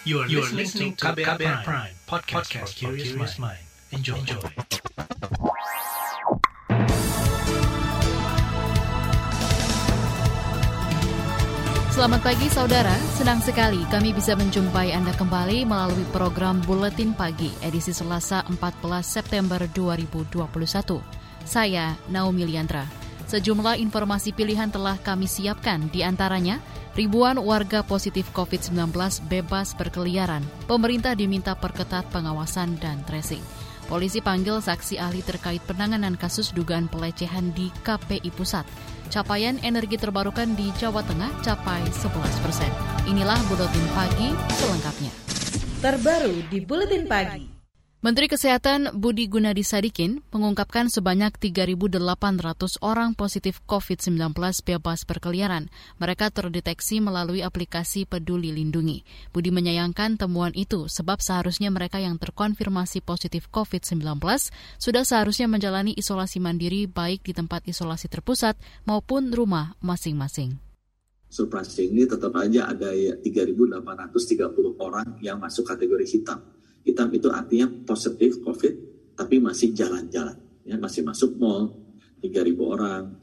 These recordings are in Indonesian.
You are, you are listening to KBR, KBR Prime, Prime podcast, podcast for curious mind. Enjoy. Enjoy. Selamat pagi saudara, senang sekali kami bisa menjumpai Anda kembali melalui program Buletin Pagi edisi Selasa 14 September 2021. Saya Naomi Liandra. Sejumlah informasi pilihan telah kami siapkan, di antaranya ribuan warga positif COVID-19 bebas berkeliaran. Pemerintah diminta perketat pengawasan dan tracing. Polisi panggil saksi ahli terkait penanganan kasus dugaan pelecehan di KPI Pusat. Capaian energi terbarukan di Jawa Tengah capai 11 persen. Inilah Buletin Pagi selengkapnya. Terbaru di Buletin Pagi. Menteri Kesehatan Budi Gunadi Sadikin mengungkapkan sebanyak 3.800 orang positif COVID-19 bebas berkeliaran. Mereka terdeteksi melalui aplikasi Peduli Lindungi. Budi menyayangkan temuan itu sebab seharusnya mereka yang terkonfirmasi positif COVID-19 sudah seharusnya menjalani isolasi mandiri baik di tempat isolasi terpusat maupun rumah masing-masing. Surprisingly tetap aja ada 3.830 orang yang masuk kategori hitam hitam itu artinya positif COVID, tapi masih jalan-jalan, ya masih masuk mall 3.000 orang,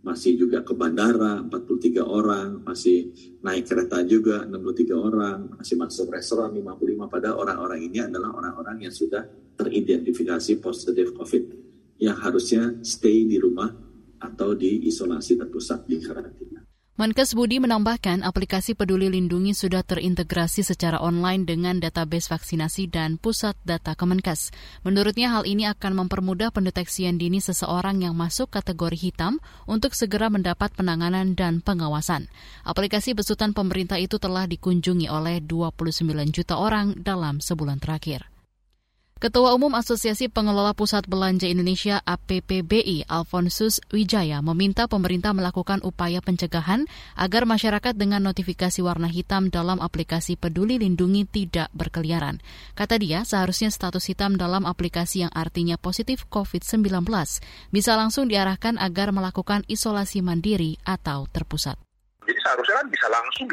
masih juga ke bandara 43 orang, masih naik kereta juga 63 orang, masih masuk restoran 55 pada orang-orang ini adalah orang-orang yang sudah teridentifikasi positif COVID yang harusnya stay di rumah atau di isolasi terpusat di karantina. Menkes Budi menambahkan aplikasi Peduli Lindungi sudah terintegrasi secara online dengan database vaksinasi dan pusat data Kemenkes. Menurutnya hal ini akan mempermudah pendeteksian dini seseorang yang masuk kategori hitam untuk segera mendapat penanganan dan pengawasan. Aplikasi besutan pemerintah itu telah dikunjungi oleh 29 juta orang dalam sebulan terakhir. Ketua Umum Asosiasi Pengelola Pusat Belanja Indonesia APPBI Alfonsus Wijaya meminta pemerintah melakukan upaya pencegahan agar masyarakat dengan notifikasi warna hitam dalam aplikasi Peduli Lindungi tidak berkeliaran. Kata dia, seharusnya status hitam dalam aplikasi yang artinya positif COVID-19 bisa langsung diarahkan agar melakukan isolasi mandiri atau terpusat. Jadi seharusnya kan bisa langsung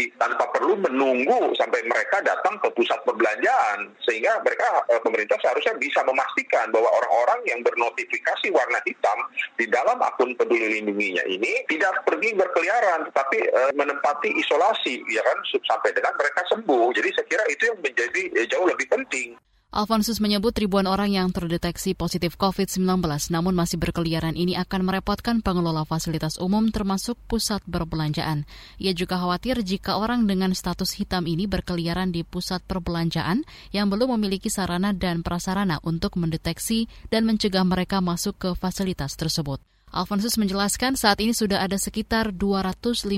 diatasi tanpa perlu menunggu sampai mereka datang ke pusat perbelanjaan sehingga mereka eh, pemerintah seharusnya bisa memastikan bahwa orang-orang yang bernotifikasi warna hitam di dalam akun peduli lindunginya ini tidak pergi berkeliaran tetapi uh, menempati isolasi ya kan sampai dengan mereka sembuh. Jadi saya kira itu yang menjadi eh, jauh lebih penting. Alfonsus menyebut ribuan orang yang terdeteksi positif COVID-19 namun masih berkeliaran ini akan merepotkan pengelola fasilitas umum termasuk pusat perbelanjaan. Ia juga khawatir jika orang dengan status hitam ini berkeliaran di pusat perbelanjaan yang belum memiliki sarana dan prasarana untuk mendeteksi dan mencegah mereka masuk ke fasilitas tersebut. Alfonsus menjelaskan saat ini sudah ada sekitar 250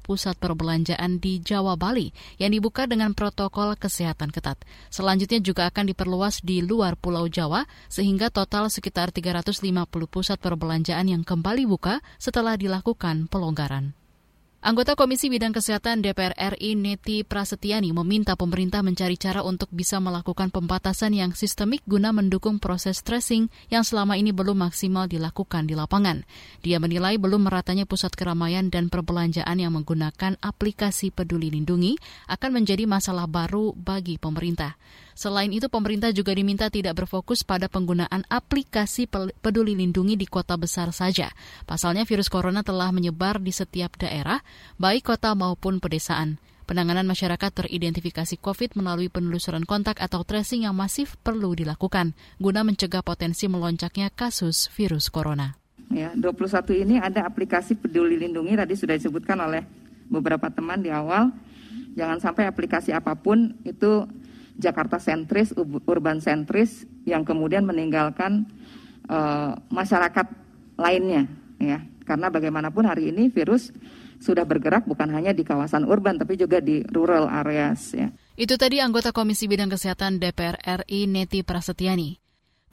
pusat perbelanjaan di Jawa Bali yang dibuka dengan protokol kesehatan ketat. Selanjutnya juga akan diperluas di luar Pulau Jawa sehingga total sekitar 350 pusat perbelanjaan yang kembali buka setelah dilakukan pelonggaran. Anggota Komisi Bidang Kesehatan DPR RI Neti Prasetyani meminta pemerintah mencari cara untuk bisa melakukan pembatasan yang sistemik guna mendukung proses tracing yang selama ini belum maksimal dilakukan di lapangan. Dia menilai belum meratanya pusat keramaian dan perbelanjaan yang menggunakan aplikasi Peduli Lindungi akan menjadi masalah baru bagi pemerintah. Selain itu, pemerintah juga diminta tidak berfokus pada penggunaan aplikasi peduli lindungi di kota besar saja. Pasalnya virus corona telah menyebar di setiap daerah, baik kota maupun pedesaan. Penanganan masyarakat teridentifikasi COVID melalui penelusuran kontak atau tracing yang masif perlu dilakukan guna mencegah potensi melonjaknya kasus virus corona. Ya, 21 ini ada aplikasi peduli lindungi tadi sudah disebutkan oleh beberapa teman di awal. Jangan sampai aplikasi apa pun itu Jakarta sentris, urban sentris yang kemudian meninggalkan uh, masyarakat lainnya ya. Karena bagaimanapun hari ini virus sudah bergerak bukan hanya di kawasan urban tapi juga di rural areas ya. Itu tadi anggota Komisi Bidang Kesehatan DPR RI Neti Prasetyani.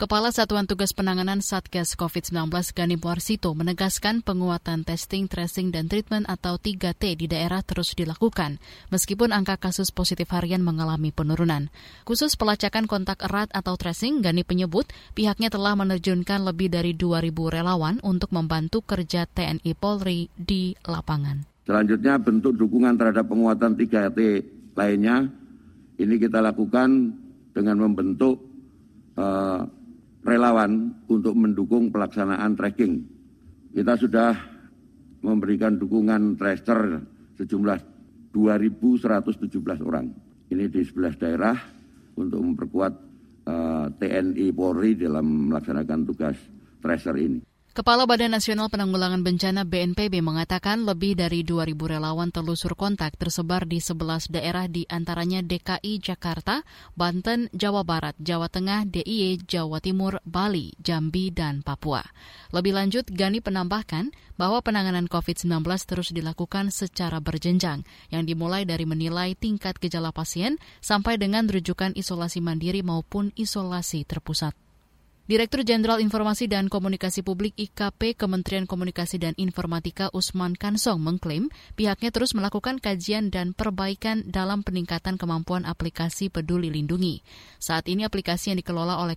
Kepala Satuan Tugas Penanganan Satgas COVID-19 Gani Warsito menegaskan penguatan testing, tracing, dan treatment atau 3T di daerah terus dilakukan, meskipun angka kasus positif harian mengalami penurunan. Khusus pelacakan kontak erat atau tracing, Gani menyebut pihaknya telah menerjunkan lebih dari 2.000 relawan untuk membantu kerja TNI Polri di lapangan. Selanjutnya bentuk dukungan terhadap penguatan 3T lainnya Ini kita lakukan dengan membentuk uh, relawan untuk mendukung pelaksanaan tracking. Kita sudah memberikan dukungan tracer sejumlah 2.117 orang. Ini di 11 daerah untuk memperkuat uh, eh, TNI Polri dalam melaksanakan tugas tracer ini. Kepala Badan Nasional Penanggulangan Bencana BNPB mengatakan lebih dari 2.000 relawan telusur kontak tersebar di 11 daerah di antaranya DKI Jakarta, Banten, Jawa Barat, Jawa Tengah, DIY, Jawa Timur, Bali, Jambi, dan Papua. Lebih lanjut, Gani penambahkan bahwa penanganan COVID-19 terus dilakukan secara berjenjang, yang dimulai dari menilai tingkat gejala pasien sampai dengan rujukan isolasi mandiri maupun isolasi terpusat. Direktur Jenderal Informasi dan Komunikasi Publik IKP Kementerian Komunikasi dan Informatika Usman Kansong mengklaim pihaknya terus melakukan kajian dan perbaikan dalam peningkatan kemampuan aplikasi Peduli Lindungi. Saat ini aplikasi yang dikelola oleh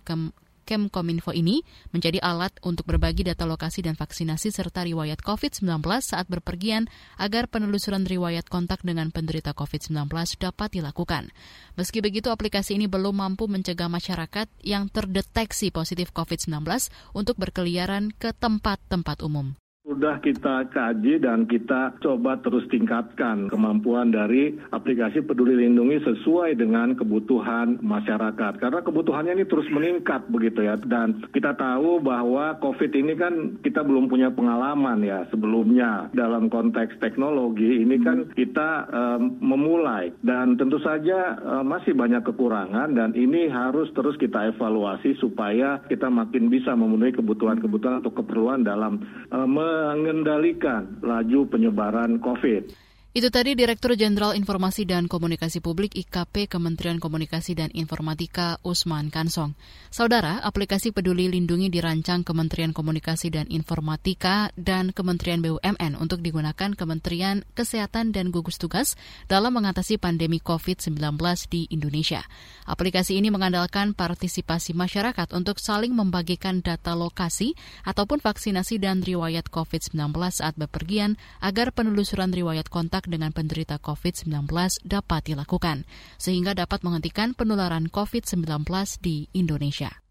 Kemkominfo ini menjadi alat untuk berbagi data lokasi dan vaksinasi serta riwayat COVID-19 saat berpergian agar penelusuran riwayat kontak dengan penderita COVID-19 dapat dilakukan. Meski begitu, aplikasi ini belum mampu mencegah masyarakat yang terdeteksi positif COVID-19 untuk berkeliaran ke tempat-tempat umum. Sudah kita kaji dan kita coba terus tingkatkan kemampuan dari aplikasi Peduli Lindungi sesuai dengan kebutuhan masyarakat. Karena kebutuhannya ini terus meningkat begitu ya. Dan kita tahu bahwa COVID ini kan kita belum punya pengalaman ya sebelumnya dalam konteks teknologi. Ini kan kita um, memulai dan tentu saja um, masih banyak kekurangan dan ini harus terus kita evaluasi supaya kita makin bisa memenuhi kebutuhan-kebutuhan atau keperluan dalam um, mengendalikan laju penyebaran COVID. Itu tadi Direktur Jenderal Informasi dan Komunikasi Publik IKP Kementerian Komunikasi dan Informatika Usman Kansong. Saudara, aplikasi Peduli Lindungi dirancang Kementerian Komunikasi dan Informatika dan Kementerian BUMN untuk digunakan Kementerian Kesehatan dan gugus tugas dalam mengatasi pandemi COVID-19 di Indonesia. Aplikasi ini mengandalkan partisipasi masyarakat untuk saling membagikan data lokasi ataupun vaksinasi dan riwayat COVID-19 saat bepergian agar penelusuran riwayat kontak dengan penderita COVID-19 dapat dilakukan, sehingga dapat menghentikan penularan COVID-19 di Indonesia.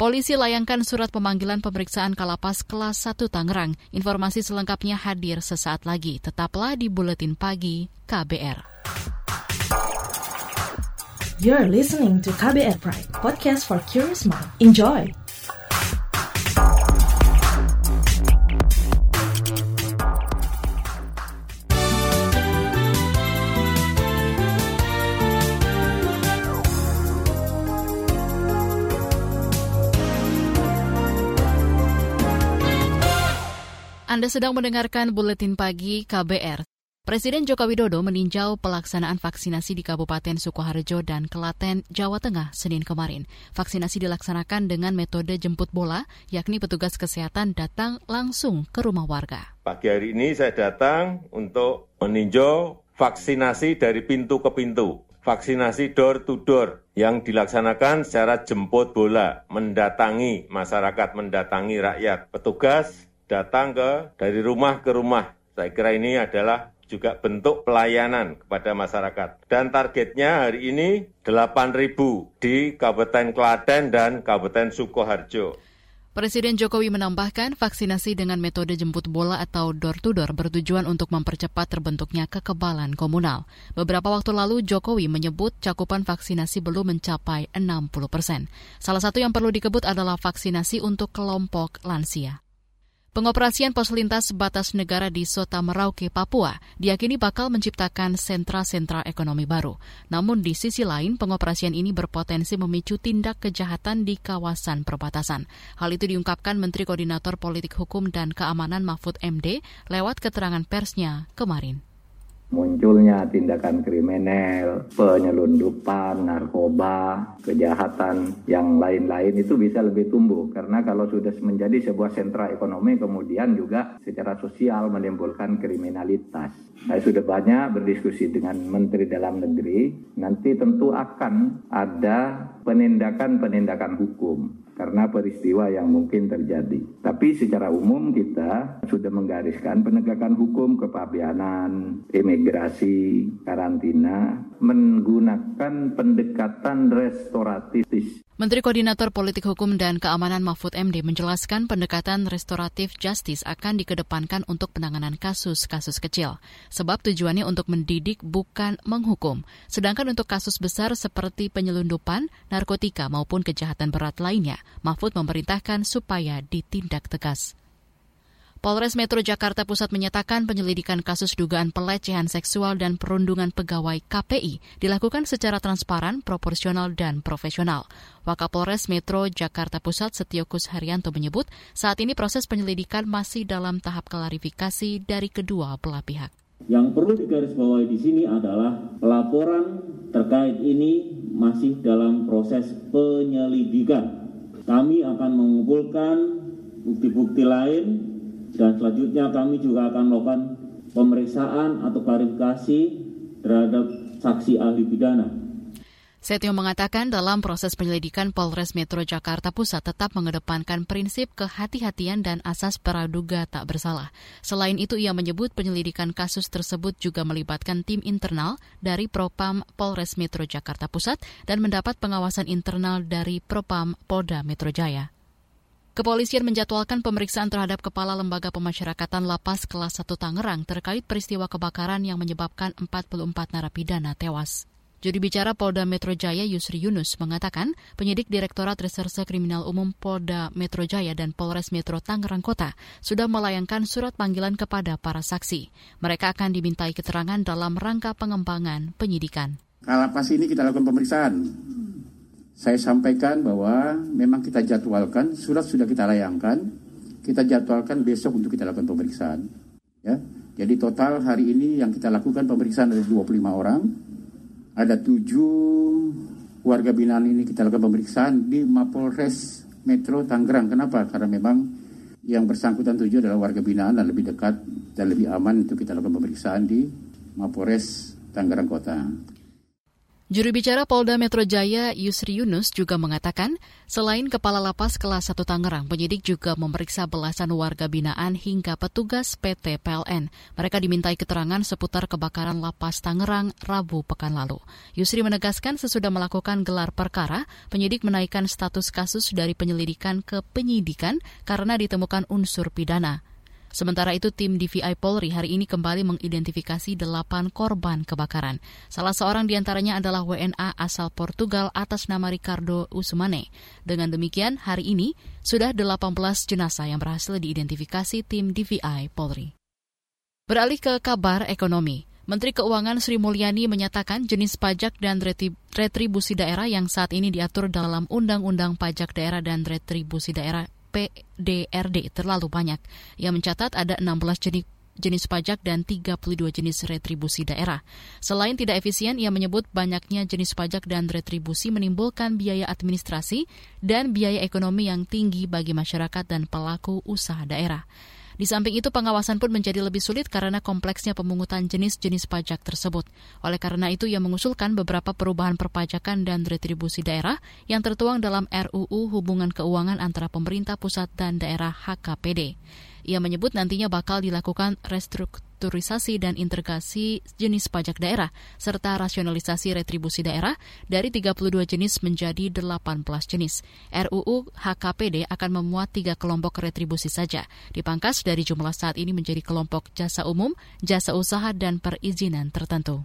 Polisi layangkan surat pemanggilan pemeriksaan Kalapas kelas 1 Tangerang. Informasi selengkapnya hadir sesaat lagi. Tetaplah di Buletin Pagi KBR. You're listening to KBR Pride, podcast for curious mind. Enjoy! Anda sedang mendengarkan buletin pagi KBR. Presiden Joko Widodo meninjau pelaksanaan vaksinasi di Kabupaten Sukoharjo dan Kelaten, Jawa Tengah, Senin kemarin. Vaksinasi dilaksanakan dengan metode jemput bola, yakni petugas kesehatan datang langsung ke rumah warga. Pagi hari ini saya datang untuk meninjau vaksinasi dari pintu ke pintu vaksinasi door to door yang dilaksanakan secara jemput bola, mendatangi masyarakat, mendatangi rakyat. Petugas datang ke dari rumah ke rumah. Saya kira ini adalah juga bentuk pelayanan kepada masyarakat. Dan targetnya hari ini 8.000 di Kabupaten Klaten dan Kabupaten Sukoharjo. Presiden Jokowi menambahkan vaksinasi dengan metode jemput bola atau door-to-door -door bertujuan untuk mempercepat terbentuknya kekebalan komunal. Beberapa waktu lalu Jokowi menyebut cakupan vaksinasi belum mencapai 60 persen. Salah satu yang perlu dikebut adalah vaksinasi untuk kelompok lansia. Pengoperasian pos lintas batas negara di Sota Merauke, Papua, diakini bakal menciptakan sentra-sentra ekonomi baru. Namun di sisi lain, pengoperasian ini berpotensi memicu tindak kejahatan di kawasan perbatasan. Hal itu diungkapkan Menteri Koordinator Politik Hukum dan Keamanan Mahfud MD lewat keterangan persnya kemarin munculnya tindakan kriminal, penyelundupan, narkoba, kejahatan yang lain-lain itu bisa lebih tumbuh karena kalau sudah menjadi sebuah sentra ekonomi kemudian juga secara sosial menimbulkan kriminalitas. Saya sudah banyak berdiskusi dengan Menteri Dalam Negeri, nanti tentu akan ada penindakan-penindakan hukum karena peristiwa yang mungkin terjadi. Tapi secara umum kita sudah menggariskan penegakan hukum kepabianan, imigrasi, karantina, menggunakan pendekatan restoratif Menteri Koordinator Politik Hukum dan Keamanan Mahfud MD menjelaskan pendekatan restoratif justice akan dikedepankan untuk penanganan kasus-kasus kecil. Sebab tujuannya untuk mendidik bukan menghukum. Sedangkan untuk kasus besar seperti penyelundupan, narkotika maupun kejahatan berat lainnya, Mahfud memerintahkan supaya ditindak tegas. Polres Metro Jakarta Pusat menyatakan penyelidikan kasus dugaan pelecehan seksual dan perundungan pegawai KPI dilakukan secara transparan, proporsional, dan profesional. Wakapolres Metro Jakarta Pusat Setiokus Haryanto menyebut saat ini proses penyelidikan masih dalam tahap klarifikasi dari kedua belah pihak. Yang perlu digarisbawahi di sini adalah laporan terkait ini masih dalam proses penyelidikan. Kami akan mengumpulkan bukti-bukti lain dan selanjutnya kami juga akan melakukan pemeriksaan atau klarifikasi terhadap saksi ahli pidana. Setio mengatakan dalam proses penyelidikan Polres Metro Jakarta Pusat tetap mengedepankan prinsip kehati-hatian dan asas praduga tak bersalah. Selain itu, ia menyebut penyelidikan kasus tersebut juga melibatkan tim internal dari Propam Polres Metro Jakarta Pusat dan mendapat pengawasan internal dari Propam Polda Metro Jaya. Kepolisian menjadwalkan pemeriksaan terhadap Kepala Lembaga Pemasyarakatan Lapas Kelas 1 Tangerang terkait peristiwa kebakaran yang menyebabkan 44 narapidana tewas. Juri bicara Polda Metro Jaya Yusri Yunus mengatakan penyidik Direktorat Reserse Kriminal Umum Polda Metro Jaya dan Polres Metro Tangerang Kota sudah melayangkan surat panggilan kepada para saksi. Mereka akan dimintai keterangan dalam rangka pengembangan penyidikan. Kalapas ini kita lakukan pemeriksaan saya sampaikan bahwa memang kita jadwalkan, surat sudah kita layangkan, kita jadwalkan besok untuk kita lakukan pemeriksaan. Ya, jadi total hari ini yang kita lakukan pemeriksaan ada 25 orang, ada tujuh warga binaan ini kita lakukan pemeriksaan di Mapolres Metro Tangerang. Kenapa? Karena memang yang bersangkutan tujuh adalah warga binaan dan lebih dekat dan lebih aman untuk kita lakukan pemeriksaan di Mapolres Tangerang Kota. Juru bicara Polda Metro Jaya Yusri Yunus juga mengatakan, selain Kepala Lapas Kelas 1 Tangerang, penyidik juga memeriksa belasan warga binaan hingga petugas PT PLN. Mereka dimintai keterangan seputar kebakaran Lapas Tangerang Rabu pekan lalu. Yusri menegaskan sesudah melakukan gelar perkara, penyidik menaikkan status kasus dari penyelidikan ke penyidikan karena ditemukan unsur pidana. Sementara itu, tim DVI Polri hari ini kembali mengidentifikasi delapan korban kebakaran. Salah seorang di antaranya adalah WNA asal Portugal atas nama Ricardo Usmane. Dengan demikian, hari ini sudah 18 jenazah yang berhasil diidentifikasi tim DVI Polri. Beralih ke kabar ekonomi. Menteri Keuangan Sri Mulyani menyatakan jenis pajak dan retribusi daerah yang saat ini diatur dalam Undang-Undang Pajak Daerah dan Retribusi Daerah PDRD terlalu banyak. Ia mencatat ada 16 jenis jenis pajak dan 32 jenis retribusi daerah. Selain tidak efisien, ia menyebut banyaknya jenis pajak dan retribusi menimbulkan biaya administrasi dan biaya ekonomi yang tinggi bagi masyarakat dan pelaku usaha daerah. Di samping itu, pengawasan pun menjadi lebih sulit karena kompleksnya pemungutan jenis-jenis pajak tersebut. Oleh karena itu, ia mengusulkan beberapa perubahan perpajakan dan retribusi daerah yang tertuang dalam RUU Hubungan Keuangan antara pemerintah pusat dan daerah HKPD. Ia menyebut nantinya bakal dilakukan restrukturisasi dan integrasi jenis pajak daerah serta rasionalisasi retribusi daerah dari 32 jenis menjadi 18 jenis. RUU HKPD akan memuat tiga kelompok retribusi saja, dipangkas dari jumlah saat ini menjadi kelompok jasa umum, jasa usaha, dan perizinan tertentu.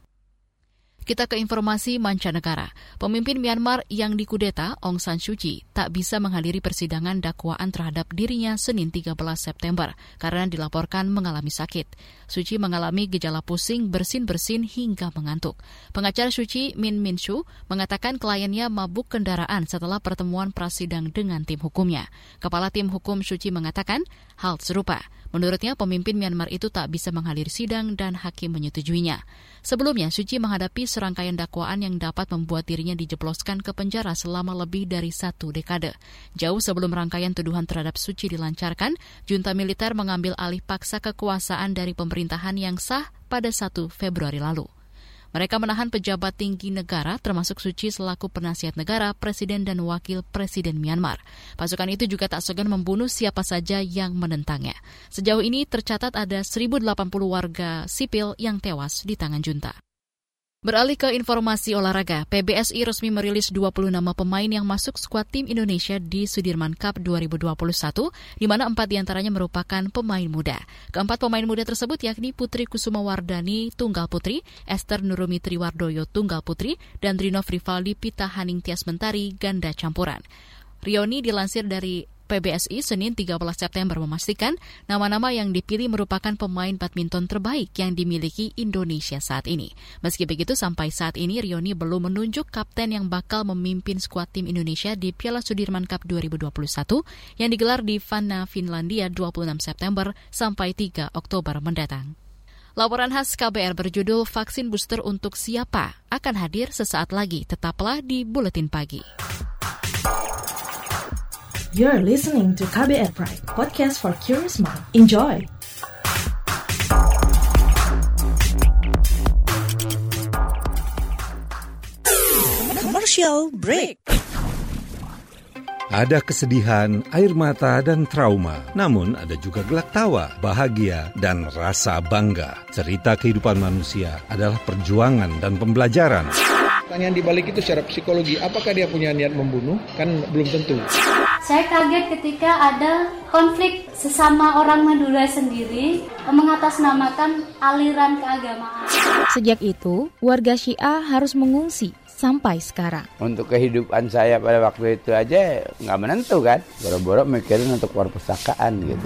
Kita ke informasi mancanegara. Pemimpin Myanmar yang dikudeta, Aung San Suu Kyi, tak bisa menghadiri persidangan dakwaan terhadap dirinya Senin 13 September karena dilaporkan mengalami sakit. Suu Kyi mengalami gejala pusing, bersin-bersin hingga mengantuk. Pengacara Suu Kyi, Min Min Shu, mengatakan kliennya mabuk kendaraan setelah pertemuan prasidang dengan tim hukumnya. Kepala tim hukum Suu Kyi mengatakan hal serupa. Menurutnya, pemimpin Myanmar itu tak bisa menghadiri sidang dan hakim menyetujuinya. Sebelumnya, Suci menghadapi serangkaian dakwaan yang dapat membuat dirinya dijebloskan ke penjara selama lebih dari satu dekade. Jauh sebelum rangkaian tuduhan terhadap Suci dilancarkan, junta militer mengambil alih paksa kekuasaan dari pemerintahan yang sah pada 1 Februari lalu. Mereka menahan pejabat tinggi negara termasuk Suci selaku penasihat negara, presiden dan wakil presiden Myanmar. Pasukan itu juga tak segan membunuh siapa saja yang menentangnya. Sejauh ini tercatat ada 1.080 warga sipil yang tewas di tangan junta. Beralih ke informasi olahraga, PBSI resmi merilis 20 nama pemain yang masuk skuad tim Indonesia di Sudirman Cup 2021, di mana empat di antaranya merupakan pemain muda. Keempat pemain muda tersebut yakni Putri Kusuma Wardani Tunggal Putri, Esther Nurumi Triwardoyo Tunggal Putri, dan Rino Rivaldi Pita Haning Tias Mentari ganda campuran. Rioni dilansir dari PBSI Senin 13 September memastikan nama-nama yang dipilih merupakan pemain badminton terbaik yang dimiliki Indonesia saat ini. Meski begitu, sampai saat ini Rioni belum menunjuk kapten yang bakal memimpin skuad tim Indonesia di Piala Sudirman Cup 2021 yang digelar di Vanna, Finlandia 26 September sampai 3 Oktober mendatang. Laporan khas KBR berjudul Vaksin Booster untuk Siapa akan hadir sesaat lagi. Tetaplah di Buletin Pagi. You're listening to KBR Pride, podcast for curious mind. Enjoy! Commercial break. Ada kesedihan, air mata, dan trauma. Namun ada juga gelak tawa, bahagia, dan rasa bangga. Cerita kehidupan manusia adalah perjuangan dan pembelajaran. Pertanyaan dibalik itu secara psikologi, apakah dia punya niat membunuh? Kan belum tentu. Saya kaget ketika ada konflik sesama orang Madura sendiri mengatasnamakan aliran keagamaan. Sejak itu, warga Syiah harus mengungsi sampai sekarang. Untuk kehidupan saya pada waktu itu aja nggak menentu kan. Boro-boro mikirin untuk perpustakaan gitu.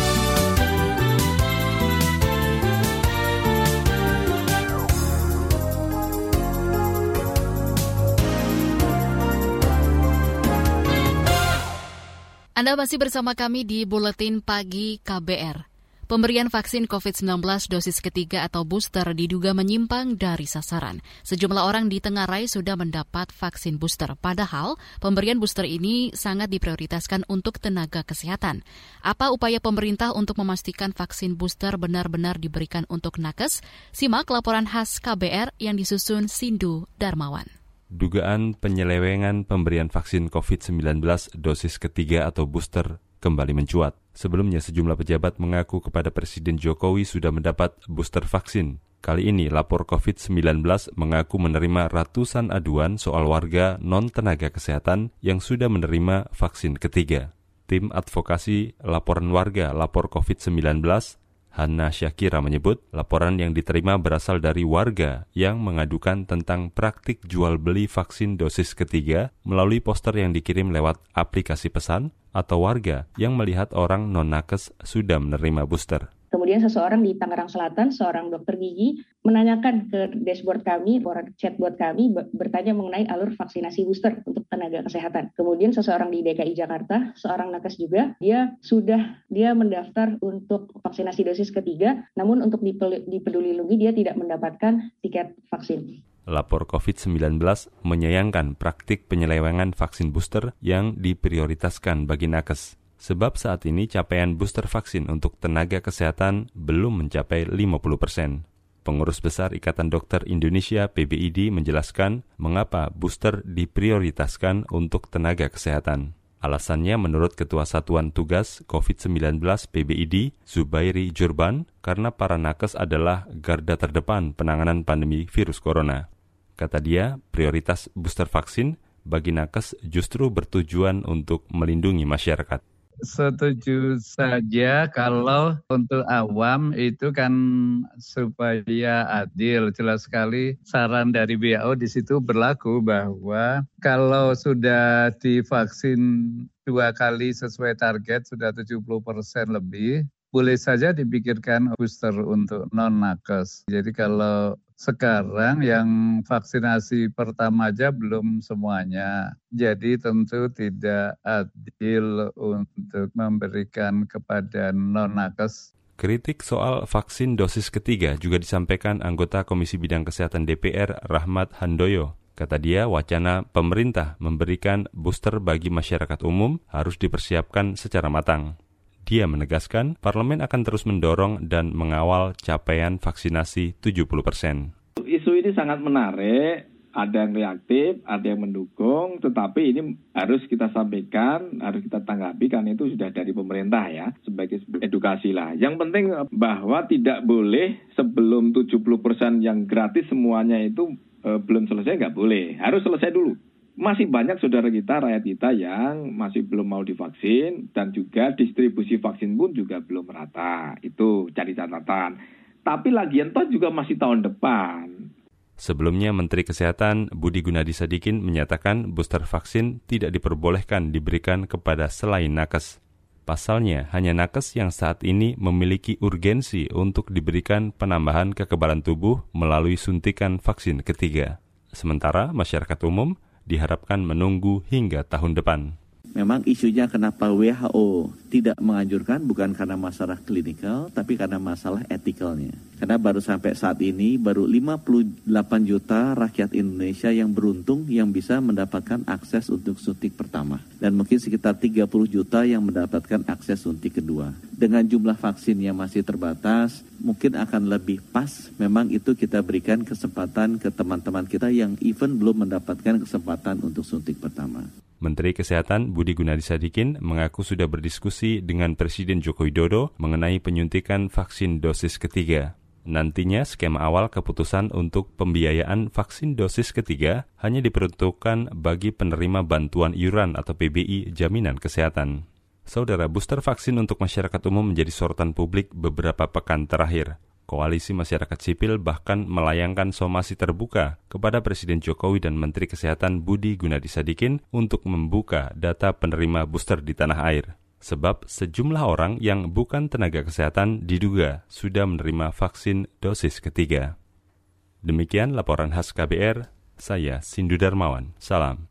Anda masih bersama kami di Buletin Pagi KBR. Pemberian vaksin COVID-19 dosis ketiga atau booster diduga menyimpang dari sasaran. Sejumlah orang di Tenggarai sudah mendapat vaksin booster, padahal pemberian booster ini sangat diprioritaskan untuk tenaga kesehatan. Apa upaya pemerintah untuk memastikan vaksin booster benar-benar diberikan untuk nakes? Simak laporan khas KBR yang disusun Sindu Darmawan dugaan penyelewengan pemberian vaksin COVID-19 dosis ketiga atau booster kembali mencuat. Sebelumnya sejumlah pejabat mengaku kepada Presiden Jokowi sudah mendapat booster vaksin. Kali ini lapor COVID-19 mengaku menerima ratusan aduan soal warga non-tenaga kesehatan yang sudah menerima vaksin ketiga. Tim advokasi laporan warga lapor COVID-19 Hanna Syakira menyebut laporan yang diterima berasal dari warga yang mengadukan tentang praktik jual beli vaksin dosis ketiga melalui poster yang dikirim lewat aplikasi pesan atau warga yang melihat orang non-nakes sudah menerima booster. Kemudian seseorang di Tangerang Selatan, seorang dokter gigi, menanyakan ke dashboard kami, chatbot kami, bertanya mengenai alur vaksinasi booster untuk tenaga kesehatan. Kemudian seseorang di DKI Jakarta, seorang nakes juga, dia sudah dia mendaftar untuk vaksinasi dosis ketiga, namun untuk di Peduli Lindungi dia tidak mendapatkan tiket vaksin. Lapor COVID-19 menyayangkan praktik penyelewengan vaksin booster yang diprioritaskan bagi nakes sebab saat ini capaian booster vaksin untuk tenaga kesehatan belum mencapai 50 persen. Pengurus Besar Ikatan Dokter Indonesia PBID menjelaskan mengapa booster diprioritaskan untuk tenaga kesehatan. Alasannya menurut Ketua Satuan Tugas COVID-19 PBID, Zubairi Jurban, karena para nakes adalah garda terdepan penanganan pandemi virus corona. Kata dia, prioritas booster vaksin bagi nakes justru bertujuan untuk melindungi masyarakat setuju saja kalau untuk awam itu kan supaya adil. Jelas sekali saran dari WHO di situ berlaku bahwa kalau sudah divaksin dua kali sesuai target sudah 70 persen lebih, boleh saja dipikirkan booster untuk non-nakes. Jadi kalau sekarang yang vaksinasi pertama aja belum semuanya. Jadi tentu tidak adil untuk memberikan kepada non-nakes Kritik soal vaksin dosis ketiga juga disampaikan anggota Komisi Bidang Kesehatan DPR Rahmat Handoyo. Kata dia, wacana pemerintah memberikan booster bagi masyarakat umum harus dipersiapkan secara matang. Dia menegaskan parlemen akan terus mendorong dan mengawal capaian vaksinasi 70 persen. Isu ini sangat menarik, ada yang reaktif, ada yang mendukung, tetapi ini harus kita sampaikan, harus kita tanggapi karena itu sudah dari pemerintah ya, sebagai edukasi lah. Yang penting bahwa tidak boleh sebelum 70% yang gratis semuanya itu eh, belum selesai, nggak boleh. Harus selesai dulu masih banyak saudara kita, rakyat kita yang masih belum mau divaksin dan juga distribusi vaksin pun juga belum merata. Itu cari catatan. Tapi lagian toh juga masih tahun depan. Sebelumnya Menteri Kesehatan Budi Gunadi Sadikin menyatakan booster vaksin tidak diperbolehkan diberikan kepada selain nakes. Pasalnya, hanya nakes yang saat ini memiliki urgensi untuk diberikan penambahan kekebalan tubuh melalui suntikan vaksin ketiga. Sementara masyarakat umum diharapkan menunggu hingga tahun depan. Memang isunya kenapa WHO tidak menganjurkan bukan karena masalah klinikal, tapi karena masalah etikalnya. Karena baru sampai saat ini, baru 58 juta rakyat Indonesia yang beruntung yang bisa mendapatkan akses untuk suntik pertama. Dan mungkin sekitar 30 juta yang mendapatkan akses suntik kedua. Dengan jumlah vaksin yang masih terbatas, mungkin akan lebih pas memang itu kita berikan kesempatan ke teman-teman kita yang even belum mendapatkan kesempatan untuk suntik pertama. Menteri Kesehatan Budi Gunadi Sadikin mengaku sudah berdiskusi dengan Presiden Joko Widodo mengenai penyuntikan vaksin dosis ketiga. Nantinya skema awal keputusan untuk pembiayaan vaksin dosis ketiga hanya diperuntukkan bagi penerima bantuan iuran atau PBI jaminan kesehatan. Saudara, booster vaksin untuk masyarakat umum menjadi sorotan publik beberapa pekan terakhir. Koalisi Masyarakat Sipil bahkan melayangkan somasi terbuka kepada Presiden Jokowi dan Menteri Kesehatan Budi Gunadi Sadikin untuk membuka data penerima booster di tanah air. Sebab sejumlah orang yang bukan tenaga kesehatan diduga sudah menerima vaksin dosis ketiga. Demikian laporan khas KBR, saya Sindu Darmawan. Salam.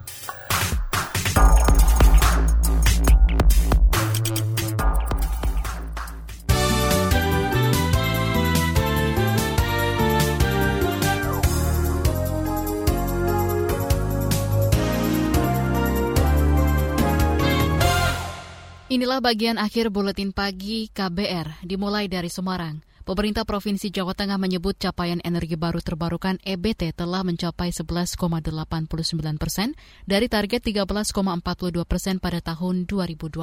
Inilah bagian akhir buletin pagi KBR dimulai dari Semarang. Pemerintah Provinsi Jawa Tengah menyebut capaian energi baru terbarukan EBT telah mencapai 11,89 persen dari target 13,42 persen pada tahun 2020.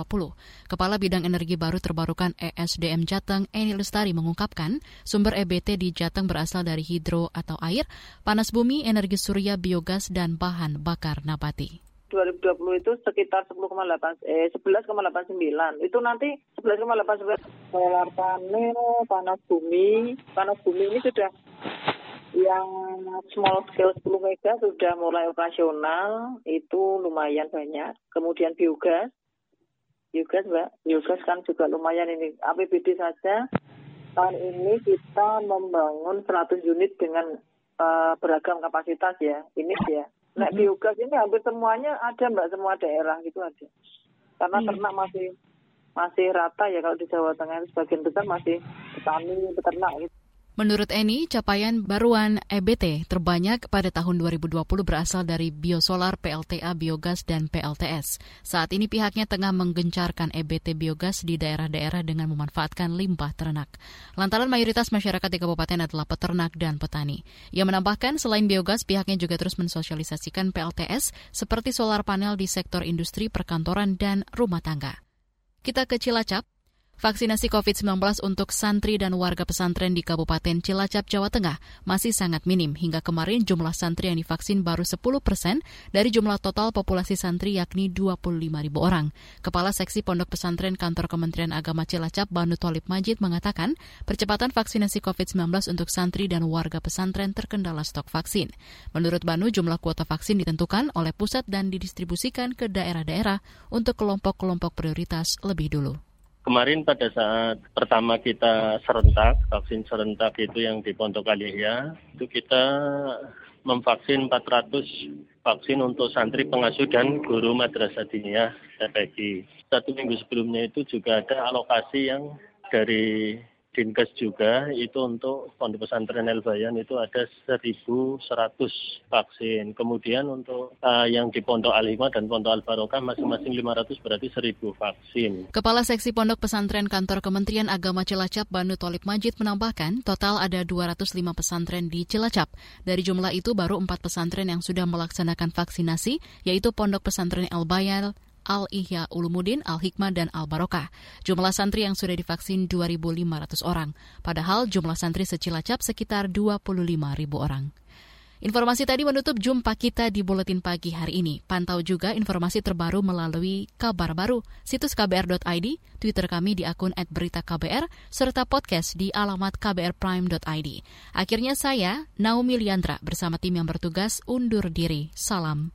Kepala Bidang Energi Baru Terbarukan ESDM Jateng, Eni Lestari mengungkapkan sumber EBT di Jateng berasal dari hidro atau air, panas bumi, energi surya, biogas, dan bahan bakar nabati. 2020 itu sekitar 10,8 eh 11,89. Itu nanti 11,89 solar panel, panas bumi. Panas bumi ini sudah yang small scale 10 mega sudah mulai operasional, itu lumayan banyak. Kemudian biogas, biogas mbak, biogas kan juga lumayan ini. APBD saja tahun ini kita membangun 100 unit dengan uh, beragam kapasitas ya, ini ya. Nah, biogas ini hampir semuanya ada mbak semua daerah gitu ada. Karena hmm. ternak masih masih rata ya kalau di Jawa Tengah sebagian besar masih petani peternak gitu. Menurut Eni, capaian baruan EBT terbanyak pada tahun 2020 berasal dari biosolar, PLTA, biogas, dan PLTS. Saat ini pihaknya tengah menggencarkan EBT biogas di daerah-daerah dengan memanfaatkan limbah ternak. Lantaran mayoritas masyarakat di kabupaten adalah peternak dan petani. Ia menambahkan selain biogas, pihaknya juga terus mensosialisasikan PLTS seperti solar panel di sektor industri, perkantoran, dan rumah tangga. Kita ke Cilacap. Vaksinasi COVID-19 untuk santri dan warga pesantren di Kabupaten Cilacap, Jawa Tengah masih sangat minim. Hingga kemarin jumlah santri yang divaksin baru 10 persen dari jumlah total populasi santri yakni 25 ribu orang. Kepala Seksi Pondok Pesantren Kantor Kementerian Agama Cilacap, Banu Tolib Majid mengatakan percepatan vaksinasi COVID-19 untuk santri dan warga pesantren terkendala stok vaksin. Menurut Banu, jumlah kuota vaksin ditentukan oleh pusat dan didistribusikan ke daerah-daerah untuk kelompok-kelompok prioritas lebih dulu kemarin pada saat pertama kita serentak, vaksin serentak itu yang di Pondok Alihya, itu kita memvaksin 400 vaksin untuk santri pengasuh dan guru madrasah diniyah TPG. Satu minggu sebelumnya itu juga ada alokasi yang dari Dinkes juga itu untuk Pondok Pesantren El Bayan itu ada 1.100 vaksin. Kemudian untuk uh, yang di Pondok Al Hikmah dan Pondok Al Barokah masing-masing 500 berarti 1.000 vaksin. Kepala Seksi Pondok Pesantren Kantor Kementerian Agama Cilacap Banu Tolib Majid menambahkan total ada 205 pesantren di Cilacap. Dari jumlah itu baru 4 pesantren yang sudah melaksanakan vaksinasi yaitu Pondok Pesantren El Bayan, Al-Ihya Ulumuddin, Al-Hikmah, dan Al-Barokah. Jumlah santri yang sudah divaksin 2.500 orang, padahal jumlah santri secilacap sekitar 25.000 orang. Informasi tadi menutup jumpa kita di Buletin Pagi hari ini. Pantau juga informasi terbaru melalui kabar baru, situs kbr.id, Twitter kami di akun @beritaKBR, serta podcast di alamat kbrprime.id. Akhirnya saya, Naomi Liandra, bersama tim yang bertugas undur diri. Salam.